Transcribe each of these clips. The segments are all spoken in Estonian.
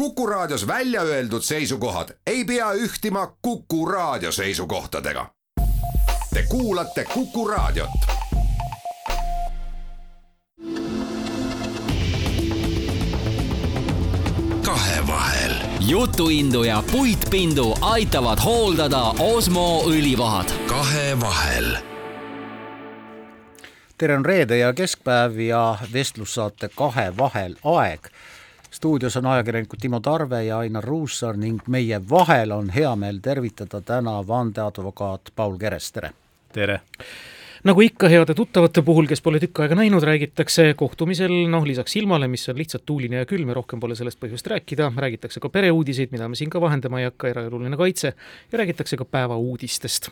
Kuku Raadios välja öeldud seisukohad ei pea ühtima Kuku Raadio seisukohtadega. Te kuulate Kuku Raadiot. kahevahel. jutuindu ja puitpindu aitavad hooldada Osmo õlivahad. kahevahel. tere, on reede ja keskpäev ja vestlussaate Kahevahel aeg stuudios on ajakirjanikud Timo Tarve ja Ainar Ruussaar ning meie vahel on hea meel tervitada täna vandeadvokaat Paul Keres, tere! tere! nagu ikka heade tuttavate puhul, kes pole tükk aega näinud, räägitakse kohtumisel noh, lisaks ilmale, mis on lihtsalt tuuline ja külm ja rohkem pole sellest põhjust rääkida, räägitakse ka pereuudiseid, mida me siin ka vahendama ei hakka, eraeluline kaitse, ja räägitakse ka päevauudistest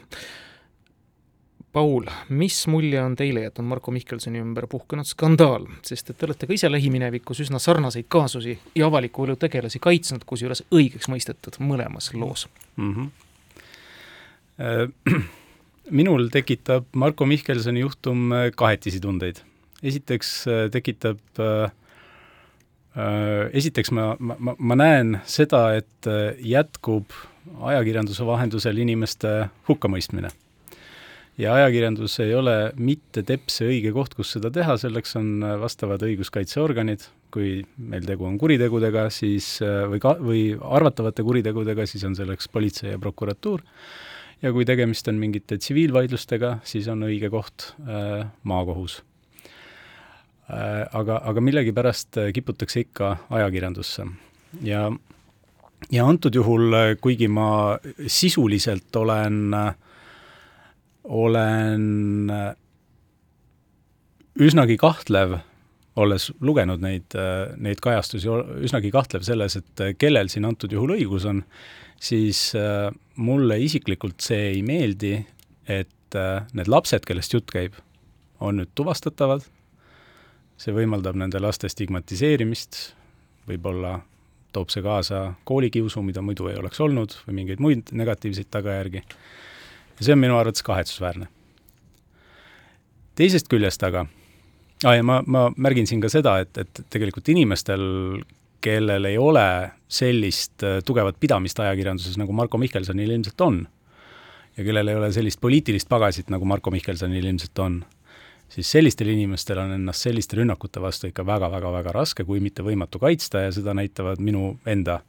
Paul, mis mulje on teile jätnud Marko Mihkelsoni ümber puhkenud skandaal, sest et te olete ka ise lähiminevikus üsna sarnaseid kaasusi ja avaliku elu tegelasi kaitsnud, kusjuures õigeks mõistetud mõlemas loos mm. -hmm. minul tekitab Marko Mihkelsoni juhtum äh, kahetisi tundeid. esiteks äh, tekitab esiteks ma, ma, ma näen seda, et jätkub ajakirjanduse vahendusel inimeste hukkamõistmine ja ajakirjandus ei ole mitte teps see õige koht, kus seda teha, selleks on äh, vastavad õiguskaitseorganid, kui meil tegu on kuritegudega, siis äh, või ka, või arvatavate kuritegudega, siis on selleks politsei ja prokuratuur, ja kui tegemist on mingite tsiviilvaidlustega, siis on õige koht äh, maakohus. Äh,. Aga, aga millegipärast äh, kiputakse ikka ajakirjandusse. Ja ja antud juhul, kuigi ma sisuliselt olen äh, olen äh, üsnagi kahtlev, olles lugenud neid, äh, neid kajastusi, üsnagi kahtlev selles, et äh, kellel siin antud juhul õigus on, siis mulle isiklikult see ei meeldi, et need lapsed, kellest jutt käib, on nüüd tuvastatavad, see võimaldab nende laste stigmatiseerimist, võib-olla toob see kaasa koolikiusu, mida muidu ei oleks olnud, või mingeid muid negatiivseid tagajärgi ja see on minu arvates kahetsusväärne. teisest küljest aga, aa ja ma, ma märgin siin ka seda, et, et tegelikult inimestel, kellel ei ole sellist äh, tugevat pidamist ajakirjanduses, nagu Marko Mihkelsonil ilmselt on, ja kellel ei ole sellist poliitilist pagasit, nagu Marko Mihkelsonil ilmselt on, siis sellistel inimestel on ennast selliste rünnakute vastu ikka väga-väga-väga raske, kui mitte võimatu kaitsta ja seda näitavad minu enda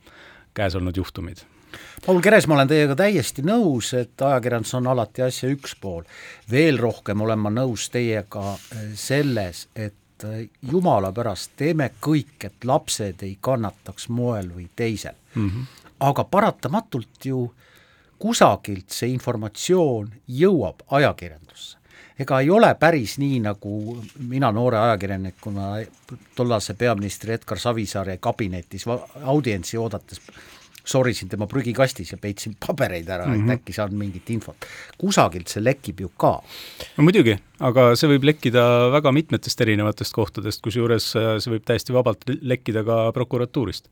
käes olnud juhtumid Paul Keres, ma olen teiega täiesti nõus, et ajakirjandus on alati asja üks pool. veel rohkem olen ma nõus teiega eh, selles, et eh, jumala pärast teeme kõik, et lapsed ei kannataks moel või teisel mm. -hmm. aga paratamatult ju kusagilt see informatsioon jõuab ajakirjandusse ega ei ole päris nii, nagu mina noore ajakirjanikuna tollase peaministri Edgar Savisaare kabinetis audientsi oodates sorisin tema prügikastis ja peitsin pabereid ära mm, -hmm. et mhm. äkki saan mingit infot. kusagilt see lekib ju ka. no muidugi, aga see võib lekkida väga mitmetest erinevatest kohtadest, kusjuures äh, see võib täiesti vabalt lekkida ka prokuratuurist.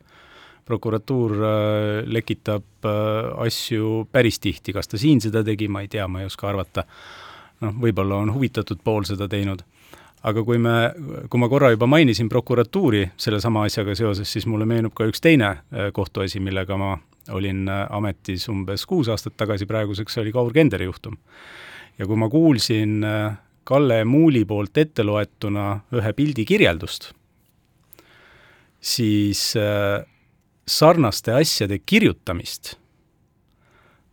prokuratuur äh, lekitab äh, asju päris tihti, kas ta siin seda tegi, ma ei tea, ma ei oska arvata. noh, võib-olla on huvitatud pool seda teinud aga kui me, kui ma korra juba mainisin prokuratuuri sellesama asjaga seoses, siis mulle meenub ka üks teine äh, kohtuasi, millega ma olin äh, ametis umbes kuus aastat tagasi, praeguseks oli Kaur Kenderi juhtum. ja kui ma kuulsin äh, Kalle Muuli poolt ette loetuna ühe pildi kirjeldust, siis sarnaste asjade kirjutamist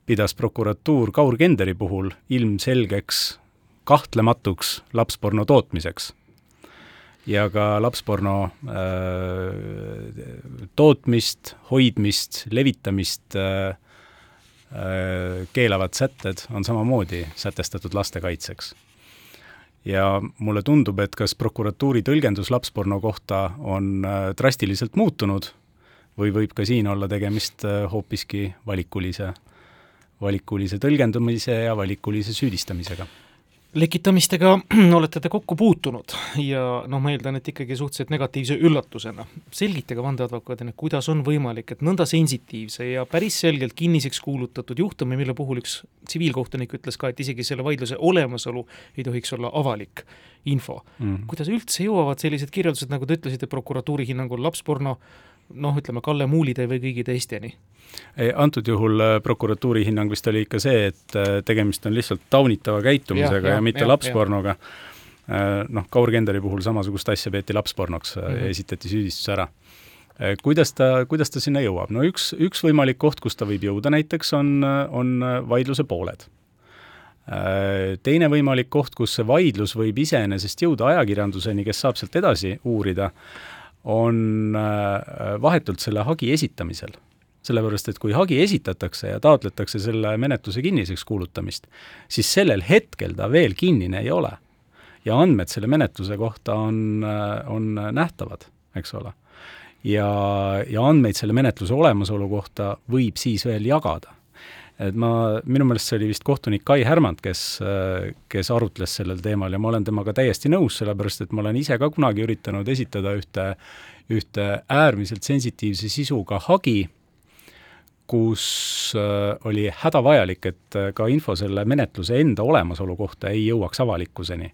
pidas prokuratuur Kaur Kenderi puhul ilmselgeks kahtlematuks lapsporno tootmiseks. ja ka lapsporno äh, tootmist, hoidmist, levitamist äh, äh, keelavad sätted on samamoodi sätestatud laste kaitseks. ja mulle tundub, et kas prokuratuuri tõlgendus lapsporno kohta on äh, drastiliselt muutunud või võib ka siin olla tegemist äh, hoopiski valikulise, valikulise tõlgendamise ja valikulise süüdistamisega lekitamistega olete te kokku puutunud ja noh, ma eeldan, et ikkagi suhteliselt negatiivse üllatusena. selgitage vandeadvokaadina, kuidas on võimalik, et nõnda sensitiivse ja päris selgelt kinniseks kuulutatud juhtumi, mille puhul üks tsiviilkohtunik ütles ka, et isegi selle vaidluse olemasolu ei tohiks olla avalik info mm. -hmm. kuidas üldse jõuavad sellised kirjeldused, nagu te ütlesite, prokuratuuri hinnangul lapsporno noh, ütleme Kalle Muulide või kõigi teisteni? antud juhul äh, prokuratuuri hinnang vist oli ikka see, et äh, tegemist on lihtsalt taunitava käitumisega ja, ja, ja mitte ja, lapspornoga. Noh, Kaur Kenderi puhul samasugust asja peeti lapspornoks mm -hmm. ja esitati süüdistus ära kuidas ta, kuidas ta sinna jõuab? no üks, üks võimalik koht, kus ta võib jõuda näiteks, on, on vaidluse pooled. Teine võimalik koht, kus see vaidlus võib iseenesest jõuda ajakirjanduseni, kes saab sealt edasi uurida, on vahetult selle hagi esitamisel sellepärast et kui hagi esitatakse ja taotletakse selle menetluse kinniseks kuulutamist, siis sellel hetkel ta veel kinnine ei ole. ja andmed selle menetluse kohta on, on nähtavad, eks ole. ja, ja andmeid selle menetluse olemasolu kohta võib siis veel jagada. Et ma, minu meelest see oli vist kohtunik Kai Härmand, kes, kes arutles sellel teemal ja ma olen temaga täiesti nõus, sellepärast et ma olen ise ka kunagi üritanud esitada ühte, ühte äärmiselt sensitiivse sisuga hagi kus äh, oli hädavajalik, et äh, ka info selle menetluse enda olemasolu kohta ei jõuaks avalikkuseni.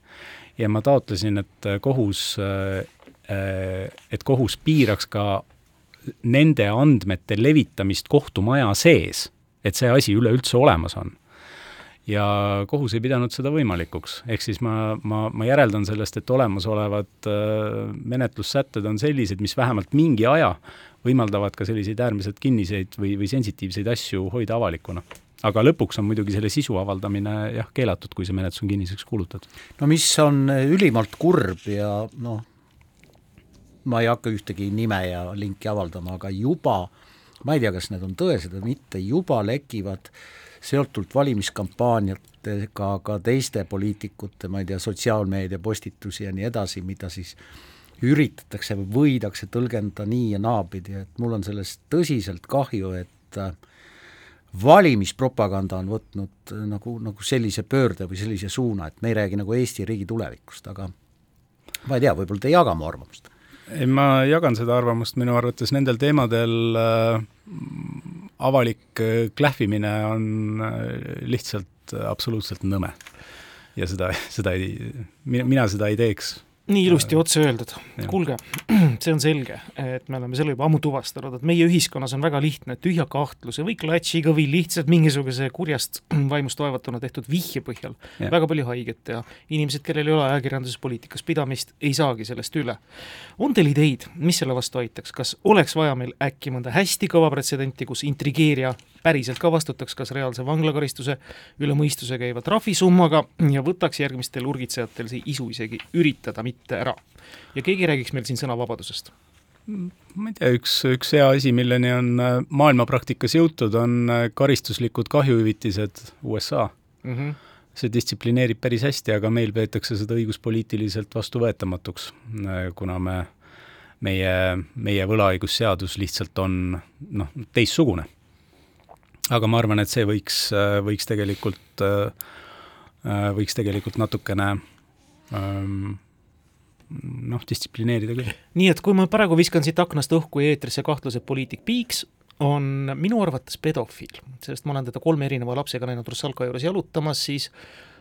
ja ma taotlesin, et äh, kohus, et kohus piiraks ka nende andmete levitamist kohtumaja sees, et see asi üleüldse olemas on ja kohus ei pidanud seda võimalikuks. ehk siis ma, ma, ma järeldan sellest, et olemasolevad äh, menetlussätted on sellised, mis vähemalt mingi aja võimaldavad ka selliseid äärmiselt kinniseid või, või sensitiivseid asju hoida avalikuna. aga lõpuks on muidugi selle sisu avaldamine jah, keelatud, kui see menetlus on kinniseks kuulutatud. no mis on ülimalt kurb ja noh, ma ei hakka ühtegi nime ja linki avaldama, aga juba, ma ei tea, kas need on tõesed või mitte, juba lekivad seotult valimiskampaaniatega ka teiste poliitikute, ma ei tea, sotsiaalmeedia postitusi ja nii edasi, mida siis üritatakse või võidakse tõlgendada nii ja naapidi, et mul on sellest tõsiselt kahju, et äh, valimispropaganda on võtnud äh, nagu, nagu sellise pöörde või sellise suuna, et me ei räägi nagu Eesti riigi tulevikust, aga ma ei tea, võib-olla te ei jaga mu arvamust? Ei, ma jagan seda arvamust, minu arvates nendel teemadel äh, avalik äh, klähvimine on äh, lihtsalt absoluutselt nõme. ja seda, seda ei, mina seda ei teeks nii ilusti otse öeldud. kuulge, see on selge, et me oleme selle juba ammu tuvastanud, et meie ühiskonnas on väga lihtne tühja kahtluse või klatšiga või lihtsalt mingisuguse kurjast vaimust vaevatuna tehtud vihje põhjal ja. väga palju haiget teha. inimesed, kellel ei ole ajakirjanduses poliitikas pidamist, ei saagi sellest üle. on teil ideid, mis selle vastu aitaks, kas oleks vaja meil äkki mõnda hästi kõva pretsedenti, kus intrigeerija päriselt ka vastutaks kas reaalse vanglakaristuse, üle mõistuse käiva trahvisummaga ja võtaks järgmistel urgitsejatel see isu isegi üritada mitte ära. ja keegi räägiks meil siin sõnavabadusest ma ei tea, üks, üks hea asi, milleni on äh, maailmapraktikas jõutud, on äh, karistuslikud kahjuhüvitised USA mm. -hmm. see distsiplineerib päris hästi, aga meil peetakse seda õiguspoliitiliselt vastuvõetamatuks, äh, kuna me, meie, meie võlaõigusseadus lihtsalt on noh, teistsugune aga ma arvan, et see võiks, võiks tegelikult, võiks tegelikult natukene ähm, noh, distsiplineerida küll. nii et kui ma praegu viskan siit aknast õhku ja eetrisse kahtluse, et poliitik Piiks on minu arvates pedofiil, sest ma olen teda kolme erineva lapsega näinud Russalka juures jalutamas, siis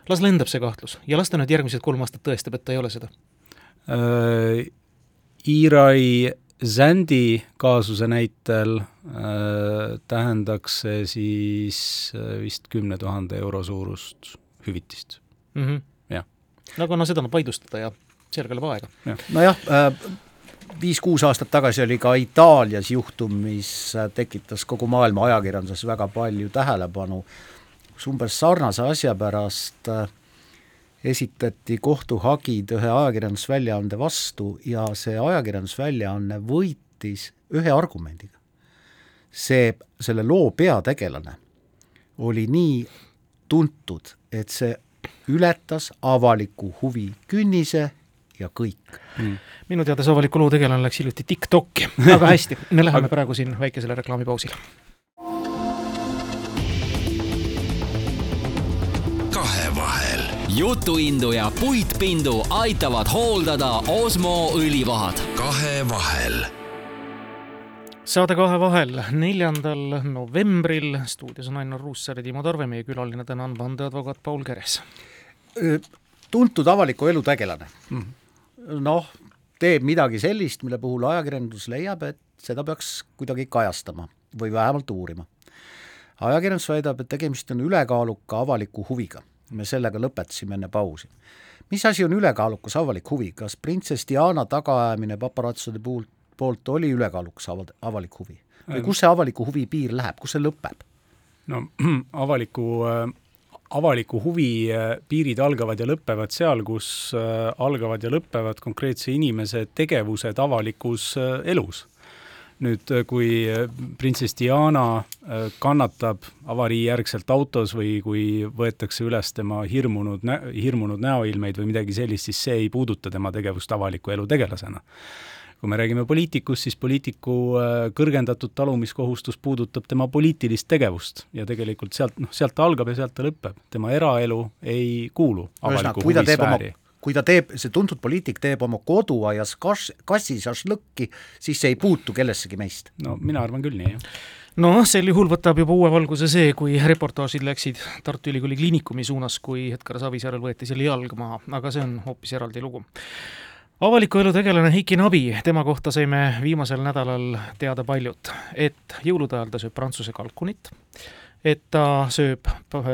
las lendab see kahtlus ja las ta nüüd järgmised kolm aastat tõestab, et ta ei ole seda äh,. Irai Zandi kaasuse näitel äh, tähendaks see siis äh, vist kümne tuhande euro suurust hüvitist mm. -hmm. jah. no aga no seda annab vaidlustada ja sellega läheb aega ja.. nojah äh,, viis-kuus aastat tagasi oli ka Itaalias juhtum, mis äh, tekitas kogu maailma ajakirjanduses väga palju tähelepanu, kus umbes sarnase asja pärast äh, esitati kohtuhagid ühe ajakirjandusväljaande vastu ja see ajakirjandusväljaanne võitis ühe argumendiga. see, selle loo peategelane oli nii tuntud, et see ületas avaliku huvi künnise ja kõik. Mm.. minu teada see avaliku loo tegelane läks hiljuti TikTok'i, aga hästi, me läheme praegu siin väikesele reklaamipausile jutuindu ja puitpindu aitavad hooldada Osmo õlivahad. kahevahel. saade Kahevahel neljandal novembril stuudios on Ainar Ruussaar ja Timo Tarve, meie külaline täna on vandeadvokaat Paul Keres. tuntud avaliku elu tegelane mm., noh, teeb midagi sellist, mille puhul ajakirjandus leiab, et seda peaks kuidagi kajastama või vähemalt uurima. ajakirjandus väidab, et tegemist on ülekaaluka avaliku huviga. Me sellega lõpetasime enne pausi. mis asi on ülekaalukas avalik huvi, kas printsess Diana tagaajamine paparatside puhul, poolt oli ülekaalukas ava-, avalik huvi? või kus see avaliku huvi piir läheb, kus see lõpeb? no avaliku äh avaliku huvi äh, piirid algavad ja lõpevad seal, kus äh, algavad ja lõpevad konkreetse inimese tegevused avalikus elus. Nüüd, kui printsess Diana kannatab avarijärgselt autos või kui võetakse üles tema hirmunud, hirmunud näoilmeid või midagi sellist, siis see ei puuduta tema tegevust avaliku elu tegelasena kui me räägime poliitikust, siis poliitiku äh, kõrgendatud talumiskohustus puudutab tema poliitilist tegevust ja tegelikult sealt, noh, sealt ta algab ja sealt ta lõpeb. tema eraelu ei kuulu avaliku huvi sfääri kui ta teeb, see tuntud poliitik teeb oma koduaias kas-, kassi šašlõkki, siis see ei puutu kellessegi meist. no mina arvan küll nii, jah noh, sel juhul võtab juba uue valguse see, kui reportaažid läksid Tartu Ülikooli Kliinikumi suunas, kui Edgar Savisaarel võeti selle jalg maha, aga see on hoopis eraldi lugu avaliku elu tegelane Heiki Nabi, tema kohta saime viimasel nädalal teada paljut, et jõulude ajal ta sööb prantsuse kalkunit, et ta sööb äh,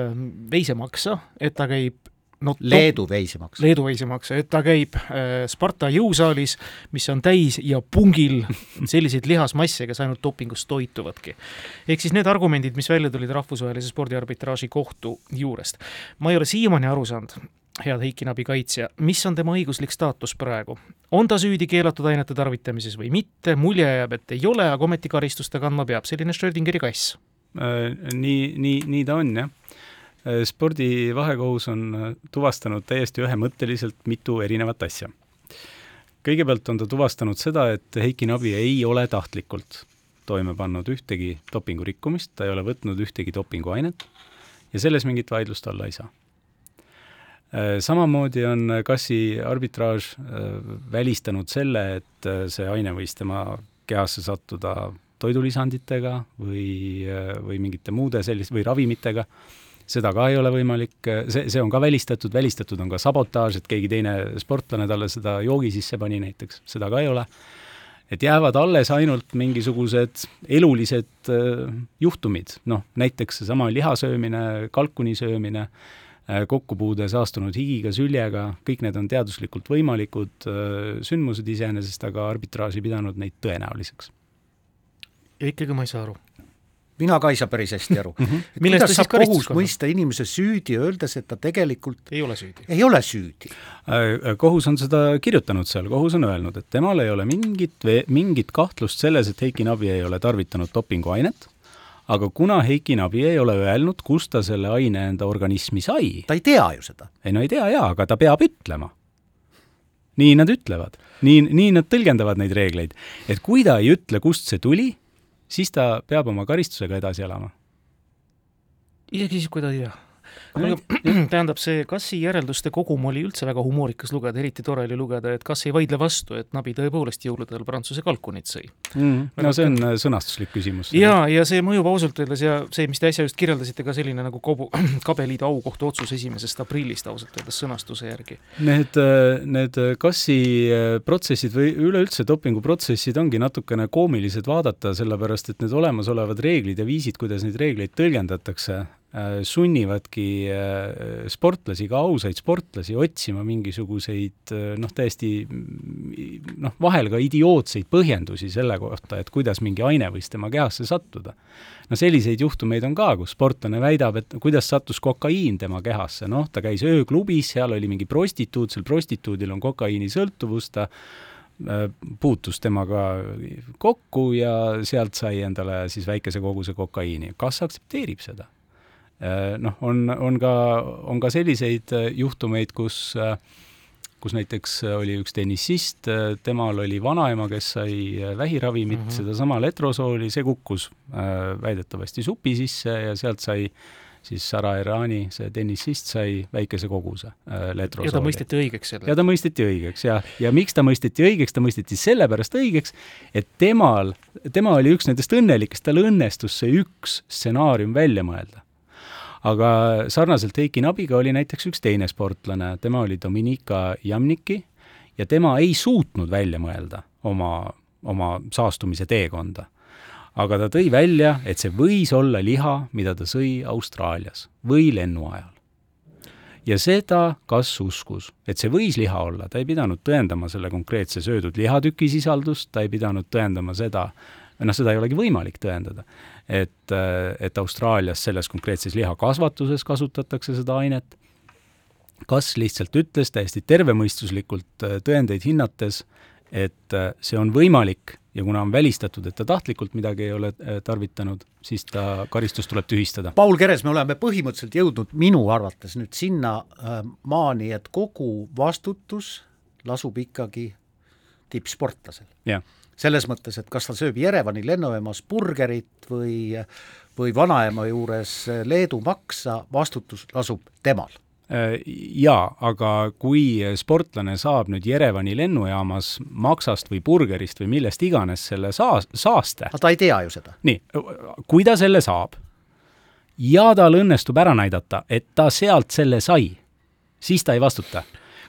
veisemaksa, et ta käib no Leedu veisemaks. Leedu veisemaks, et ta käib äh, Sparta jõusaalis, mis on täis ja pungil selliseid lihasmasse, kes ainult dopingust toituvadki. ehk siis need argumendid, mis välja tulid rahvusvahelise spordiarbitraaži kohtu juurest. ma ei ole siiamaani aru saanud, head Heiki Nabi kaitsja, mis on tema õiguslik staatus praegu? on ta süüdi keelatud ainete tarvitamises või mitte, mulje jääb, et ei ole, aga ometi karistust ta kandma peab, selline Schrödingeri kass. Äh, nii, nii, nii ta on, jah. Äh, spordi vahekohus on äh, tuvastanud täiesti ühemõtteliselt mitu erinevat asja. kõigepealt on ta tuvastanud seda, et Heiki Nabi ei ole tahtlikult toime pannud ühtegi dopingurikkumist, ta ei ole võtnud ühtegi dopinguainet ja selles mingit vaidlust olla ei saa Äh, samamoodi on Kassi arbitraaž välistanud selle, et see aine võis tema kehasse sattuda toidulisanditega või, või mingite muude selliste, või ravimitega, seda ka ei ole võimalik, see, see on ka välistatud, välistatud on ka sabotaaž, et keegi teine sportlane talle seda joogi sisse pani näiteks, seda ka ei ole. et jäävad alles ainult mingisugused elulised juhtumid, noh näiteks seesama lihasöömine, kalkuni söömine äh,, Äh, kokkupuude saastunud higiga, süljega, kõik need on teaduslikult võimalikud äh, sündmused iseenesest, aga arbitraaž ei pidanud neid tõenäoliseks. ja ikkagi ma ei saa aru mina ka ei saa päris hästi aru mm. -hmm. kuidas saab kohus mõista inimese süüdi, öeldes, et ta tegelikult ei ole süüdi? ei ole süüdi. Äh, kohus on seda kirjutanud seal, kohus on öelnud, et temal ei ole mingit, mingit kahtlust selles, et Heiki Nabi ei ole tarvitanud dopinguainet aga kuna Heiki Nabi ei ole öelnud, kust ta selle aine enda organismi sai ta ei tea ju seda. ei no ei tea jaa, aga ta peab ütlema. nii nad ütlevad, nii, nii nad tõlgendavad neid reegleid. et kui ta ei ütle, kust see tuli, siis ta peab oma karistusega edasi elama. isegi siis, kui ta ei tea tähendab, see Kassi järelduste kogum oli üldse väga humoorikas lugeda, eriti tore oli lugeda, et Kass ei vaidle vastu, et Nabi tõepoolest jõuludel Prantsuse kalkunit sõi mm,. no see on äh, sõnastuslik küsimus. jaa, ja see mõjub ausalt öeldes ja see, mis te äsja just kirjeldasite, ka selline nagu kobu, kabeliidu aukohtu otsus esimesest aprillist ausalt öeldes sõnastuse järgi. Need, äh, need Kassi äh, protsessid või üleüldse dopinguprotsessid ongi natukene koomilised vaadata, sellepärast et need olemasolevad reeglid ja viisid, kuidas neid reegleid tõlgendatakse, sunnivadki äh, sportlasi, ka ausaid sportlasi, otsima mingisuguseid äh, noh, täiesti noh, vahel ka idiootseid põhjendusi selle kohta, et kuidas mingi aine võis tema kehasse sattuda. no selliseid juhtumeid on ka, kus sportlane väidab, et kuidas sattus kokaiin tema kehasse, noh, ta käis ööklubis, seal oli mingi prostituut, sel prostituudil on kokaiinisõltuvus, ta puutus temaga kokku ja sealt sai endale siis väikese koguse kokaiini. kas aktsepteerib seda? Äh, noh, on, on ka, on ka selliseid äh, juhtumeid, kus äh, kus näiteks oli üks tennisist, temal oli vanaema, kes sai vähiravimit mm -hmm., sedasama letrosooli, see kukkus väidetavasti supi sisse ja sealt sai siis Sara Erani, see tennisist, sai väikese koguse letrosooli. ja ta mõisteti õigeks selle? ja ta mõisteti õigeks, jah. ja miks ta mõisteti õigeks, ta mõisteti sellepärast õigeks, et temal, tema oli üks nendest õnnelikest, tal õnnestus see üks stsenaarium välja mõelda aga sarnaselt Heiki Nabiga oli näiteks üks teine sportlane, tema oli Dominika Jamniki ja tema ei suutnud välja mõelda oma oma saastumise teekonda. aga ta tõi välja, et see võis olla liha, mida ta sõi Austraalias või lennu ajal ja seda kas uskus, et see võis liha olla, ta ei pidanud tõendama selle konkreetse söödud lihatüki sisaldust, ta ei pidanud tõendama seda, noh, seda ei olegi võimalik tõendada, et, et Austraalias selles konkreetses lihakasvatuses kasutatakse seda ainet, kas lihtsalt ütles täiesti tervemõistuslikult tõendeid hinnates, et see on võimalik ja kuna on välistatud, et ta tahtlikult midagi ei ole äh, tarvitanud, siis ta karistus tuleb tühistada. Paul Keres, me oleme põhimõtteliselt jõudnud minu arvates nüüd sinna äh, maani, et kogu vastutus lasub ikkagi tippsportlasel. Selles mõttes, et kas ta sööb Jerevani lennujaamas burgerit või või vanaema juures Leedu maksa, vastutus lasub temal Äh, jaa, aga kui sportlane saab nüüd Jerevani lennujaamas maksast või burgerist või millest iganes selle saas-, saaste aga ta ei tea ju seda. nii, kui ta selle saab ja tal õnnestub ära näidata, et ta sealt selle sai, siis ta ei vastuta.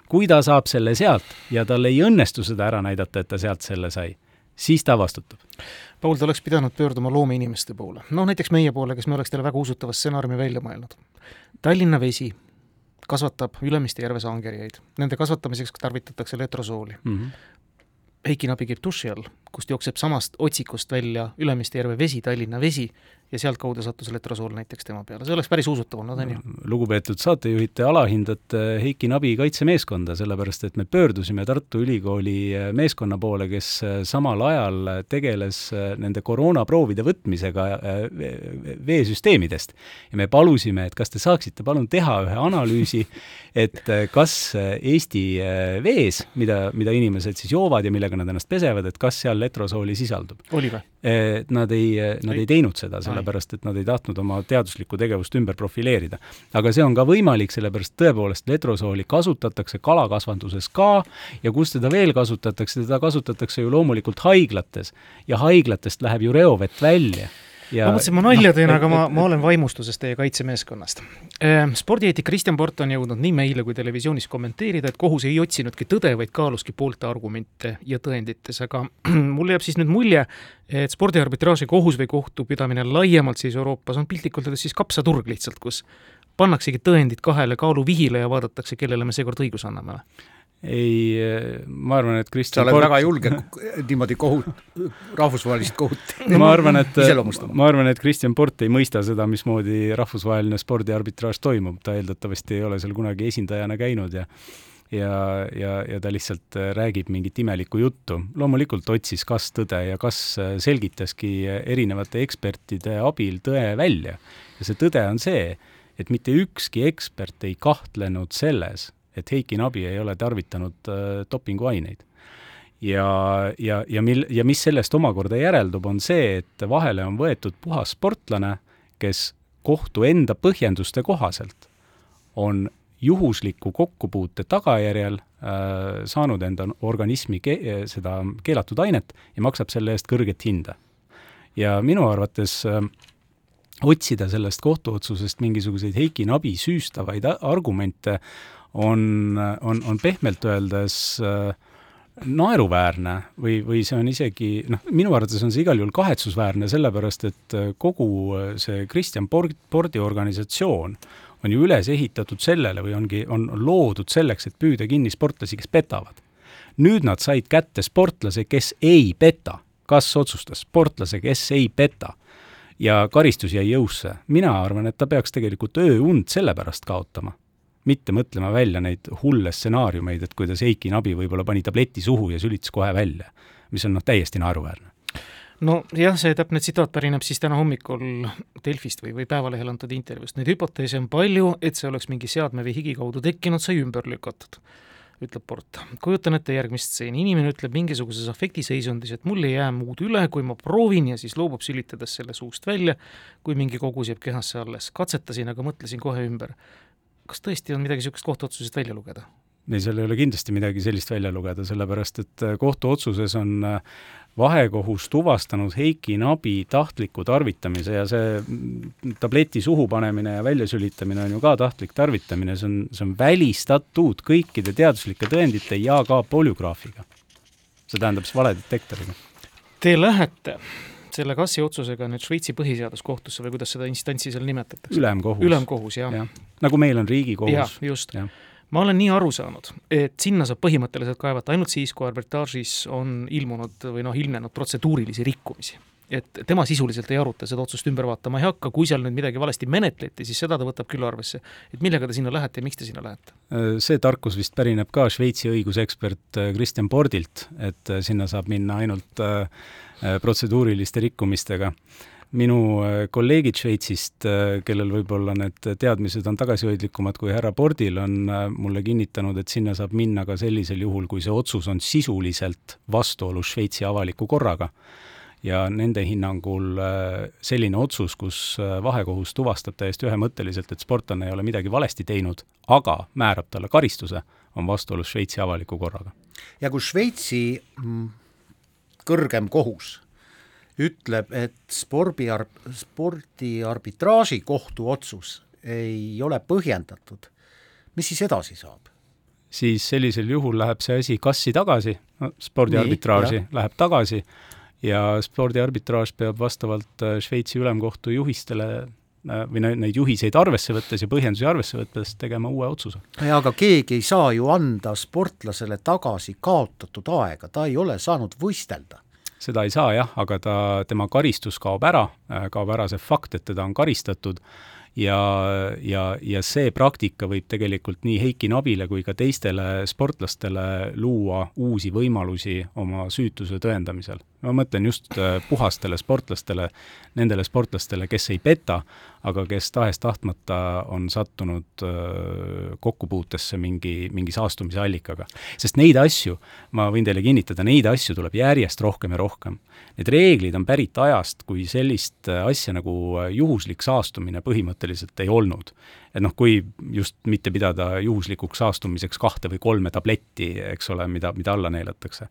kui ta saab selle sealt ja tal ei õnnestu seda ära näidata, et ta sealt selle sai, siis ta vastutab. Paul, ta oleks pidanud pöörduma loomeinimeste poole, noh näiteks meie poole, kes me oleks talle väga usutava stsenaariumi välja mõelnud. Tallinna Vesi kasvatab Ülemiste järves angerjaid. Nende kasvatamiseks tarvitatakse letrosooli mm. -hmm. Heiki Nabi käib duši all, kust jookseb samast otsikust välja Ülemiste järve vesi, Tallinna vesi, ja sealtkaudu sattus letrosool näiteks tema peale, see oleks päris usutav olnud, on ju? lugupeetud saatejuhid, te alahindate Heiki Nabi kaitsemeeskonda, sellepärast et me pöördusime Tartu Ülikooli meeskonna poole, kes samal ajal tegeles nende koroonaproovide võtmisega veesüsteemidest. ja me palusime, et kas te saaksite palun teha ühe analüüsi, et kas Eesti vees, mida, mida inimesed siis joovad ja millega nad ennast pesevad, et kas seal letrosooli sisaldub? oli või? Nad ei, nad ei. teinud seda, sellepärast et nad ei tahtnud oma teaduslikku tegevust ümber profileerida. aga see on ka võimalik, sellepärast tõepoolest letrosooli kasutatakse kalakasvanduses ka ja kus teda veel kasutatakse, teda kasutatakse ju loomulikult haiglates. Ja haiglatest läheb ju reovett välja ja ma mõtlesin, ma nalja teen, aga ma, ma olen vaimustuses teie kaitsemeeskonnast. Ehm, spordieetik Kristjan Port on jõudnud nii meile kui televisioonis kommenteerida, et kohus ei otsinudki tõde, vaid kaaluski poolte argumente ja tõendites, aga mul jääb siis nüüd mulje, et spordiarbitraaži kohus või kohtupidamine laiemalt siis Euroopas on piltlikult öeldes siis kapsaturg lihtsalt, kus pannaksegi tõendid kahele kaaluvihile ja vaadatakse, kellele me seekord õiguse anname või? Ei, ma arvan, et Kristjan sa oled Port... väga julge niimoodi kohut, rahvusvahelist kohut ma arvan, et, ma arvan, et Kristjan Port ei mõista seda, mismoodi rahvusvaheline spordiarbitraaž toimub, ta eeldatavasti ei ole seal kunagi esindajana käinud ja ja, ja, ja ta lihtsalt räägib mingit imelikku juttu. loomulikult otsis kas tõde ja kas selgitaski erinevate ekspertide abil tõe välja. ja see tõde on see, et mitte ükski ekspert ei kahtlenud selles, et Heiki Nabi ei ole tarvitanud äh, dopinguaineid. ja, ja, ja mil-, ja mis sellest omakorda järeldub, on see, et vahele on võetud puhas sportlane, kes kohtu enda põhjenduste kohaselt on juhusliku kokkupuute tagajärjel äh, saanud enda organismi ke-, seda keelatud ainet ja maksab selle eest kõrget hinda. ja minu arvates äh, otsida sellest kohtuotsusest mingisuguseid Heiki Nabi süüstavaid argumente on, on, on pehmelt öeldes äh, naeruväärne või, või see on isegi noh, minu arvates on see igal juhul kahetsusväärne, sellepärast et äh, kogu äh, see Kristjan Pordi organisatsioon on ju üles ehitatud sellele või ongi, on loodud selleks, et püüda kinni sportlasi, kes petavad. nüüd nad said kätte sportlase, kes ei peta. kas otsustas sportlase, kes ei peta ja karistus jäi jõusse. mina arvan, et ta peaks tegelikult ööund selle pärast kaotama mitte mõtlema välja neid hulle stsenaariumeid, et kuidas Eiki Nabi võib-olla pani tableti suhu ja sülitas kohe välja, mis on noh, täiesti naeruväärne nojah, see täpne tsitaat pärineb siis täna hommikul Delfist või, või Päevalehel antud intervjuust. Neid hüpoteese on palju, et see oleks mingi seadme või higi kaudu tekkinud, sai ümber lükatud, ütleb Port. kujutan ette järgmist stseeni, inimene ütleb mingisuguses afektiseisundis, et mul ei jää muud üle, kui ma proovin ja siis loobub sülitades selle suust välja, kui mingi kogus jääb kehasse alles. katsetasin, aga mõtlesin kohe ümber kas tõesti on midagi niisugust kohtuotsusest välja lugeda? ei, seal ei ole kindlasti midagi sellist välja lugeda, sellepärast et äh, kohtuotsuses on äh, vahekohus tuvastanud Heiki Nabi tahtliku tarvitamise ja see mm, tableti suhu panemine ja väljasülitamine on ju ka tahtlik tarvitamine, see on, see on välistatud kõikide teaduslike tõendite ja ka polügraafiga. see tähendab siis valedetektoriga Te lähete selle Kassi otsusega nüüd Šveitsi põhiseaduskohtusse või kuidas seda instantsi seal nimetatakse? ülemkohus. ülemkohus, jah ja.. nagu meil on Riigikohus. jah, just ja. ma olen nii aru saanud, et sinna saab põhimõtteliselt kaevata ainult siis, kui arbitraažis on ilmunud või noh, ilmnenud protseduurilisi rikkumisi et tema sisuliselt ei aruta, seda otsust ümber vaatama ei hakka, kui seal nüüd midagi valesti menetleti, siis seda ta võtab küll arvesse. et millega te sinna lähete ja miks te sinna lähete? see tarkus vist pärineb ka Šveitsi õigusekspert Kristjan Bordilt, et sinna saab minna ainult äh, protseduuriliste rikkumistega. minu äh, kolleegid Šveitsist, äh, kellel võib-olla need teadmised on tagasihoidlikumad kui härra Bordil, on mulle kinnitanud, et sinna saab minna ka sellisel juhul, kui see otsus on sisuliselt vastuolus Šveitsi avaliku korraga ja nende hinnangul äh, selline otsus, kus äh, vahekohus tuvastab täiesti ühemõtteliselt, et sportlane ei ole midagi valesti teinud, aga määrab talle karistuse, on vastuolus Šveitsi avaliku korraga. ja kui Šveitsi mm, kõrgem kohus ütleb, et spordi, spordi arbitraaži kohtuotsus ei ole põhjendatud, mis siis edasi saab? siis sellisel juhul läheb see asi kassi tagasi, spordiarbitraaži läheb tagasi ja spordiarbitraaž peab vastavalt äh, Šveitsi ülemkohtu juhistele äh, või neid juhiseid arvesse võttes ja põhjendusi arvesse võttes tegema uue otsuse. jaa, aga keegi ei saa ju anda sportlasele tagasi kaotatud aega, ta ei ole saanud võistelda. seda ei saa jah, aga ta, tema karistus kaob ära, äh, kaob ära see fakt, et teda on karistatud ja, ja, ja see praktika võib tegelikult nii Heiki Nabile kui ka teistele sportlastele luua uusi võimalusi oma süütuse tõendamisel. Ma mõtlen just äh, puhastele sportlastele, nendele sportlastele, kes ei peta, aga kes tahes-tahtmata on sattunud äh, kokkupuutesse mingi, mingi saastumise allikaga. sest neid asju, ma võin teile kinnitada, neid asju tuleb järjest rohkem ja rohkem. Need reeglid on pärit ajast, kui sellist äh, asja nagu juhuslik saastumine põhimõtteliselt põhimõtteliselt ei olnud. Et noh, kui just mitte pidada juhuslikuks saastumiseks kahte või kolme tabletti, eks ole, mida, mida alla neelatakse.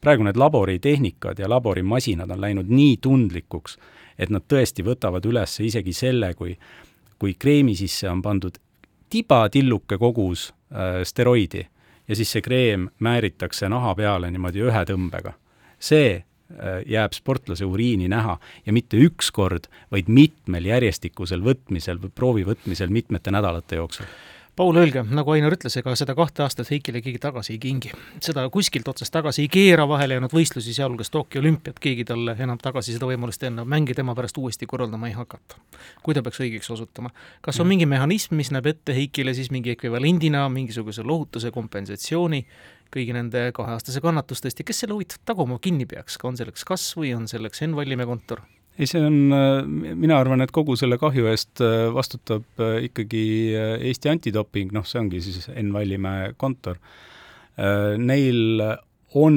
praegu need laboritehnikad ja laborimasinad on läinud nii tundlikuks, et nad tõesti võtavad üles isegi selle, kui kui kreemi sisse on pandud tibatilluke kogus äh, steroidi ja siis see kreem määritakse naha peale niimoodi ühe tõmbega. see jääb sportlase uriini näha ja mitte üks kord, vaid mitmel järjestikusel võtmisel või proovi võtmisel mitmete nädalate jooksul. Paul, öelge, nagu Ainar ütles, ega seda kahte aastat Heikile keegi tagasi ei kingi. seda kuskilt otsast tagasi ei keera, vahele jäänud võistlusi, sealhulgas Tokyo olümpiat, keegi talle enam tagasi seda võimalust enne mänge tema pärast uuesti korraldama ei hakata. kui ta peaks õigeks osutuma. kas on mingi mehhanism, mis näeb ette Heikile siis mingi ekvivalendina mingisuguse lohutuse kompensatsiooni kõigi nende kaheaastase kannatustest ja kes selle huvitav taguma kinni peaks, on selleks kas või on selleks Enn Vallimäe kontor? ei, see on, mina arvan, et kogu selle kahju eest äh, vastutab äh, ikkagi äh, Eesti Antidoping, noh, see ongi siis Enn Vallimäe kontor. Neil on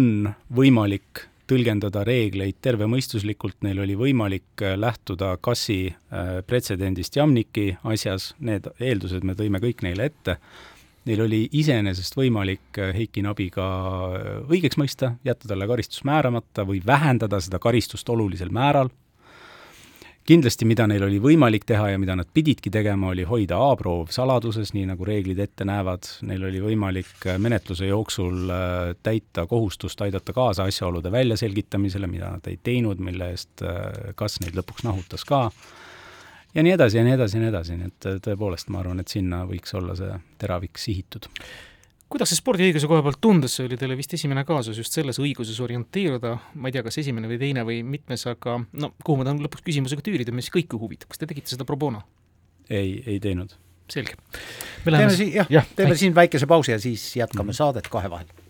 võimalik tõlgendada reegleid tervemõistuslikult, neil oli võimalik lähtuda kassi pretsedendist Jamniki asjas, need eeldused me tõime kõik neile ette Neil oli iseenesest võimalik äh, Heiki Nabiga äh, õigeks mõista, jätta talle karistus määramata või vähendada seda karistust olulisel määral. kindlasti, mida neil oli võimalik teha ja mida nad pididki tegema, oli hoida A-proov saladuses, nii nagu reeglid ette näevad, neil oli võimalik äh, menetluse jooksul täita kohustust aidata kaasa asjaolude väljaselgitamisele, mida nad ei teinud, mille eest kas neid lõpuks nahutas ka ja nii edasi ja nii edasi ja nii edasi, nii et tõepoolest ma arvan, et sinna võiks olla see teravik sihitud. kuidas see spordiõiguse koha pealt tundus, see oli teile vist esimene kaasus just selles õiguses orienteeruda, ma ei tea, kas esimene või teine või mitmes, aga no kuhu ma tahan lõpuks küsimusega tüürida, mis kõiki huvitab, kas te tegite seda pro bono? ei, ei teinud. selge. teeme siin, jah ja,, teeme siin väikese pausi ja siis jätkame mm -hmm. saadet kahe vahel. kahevahel.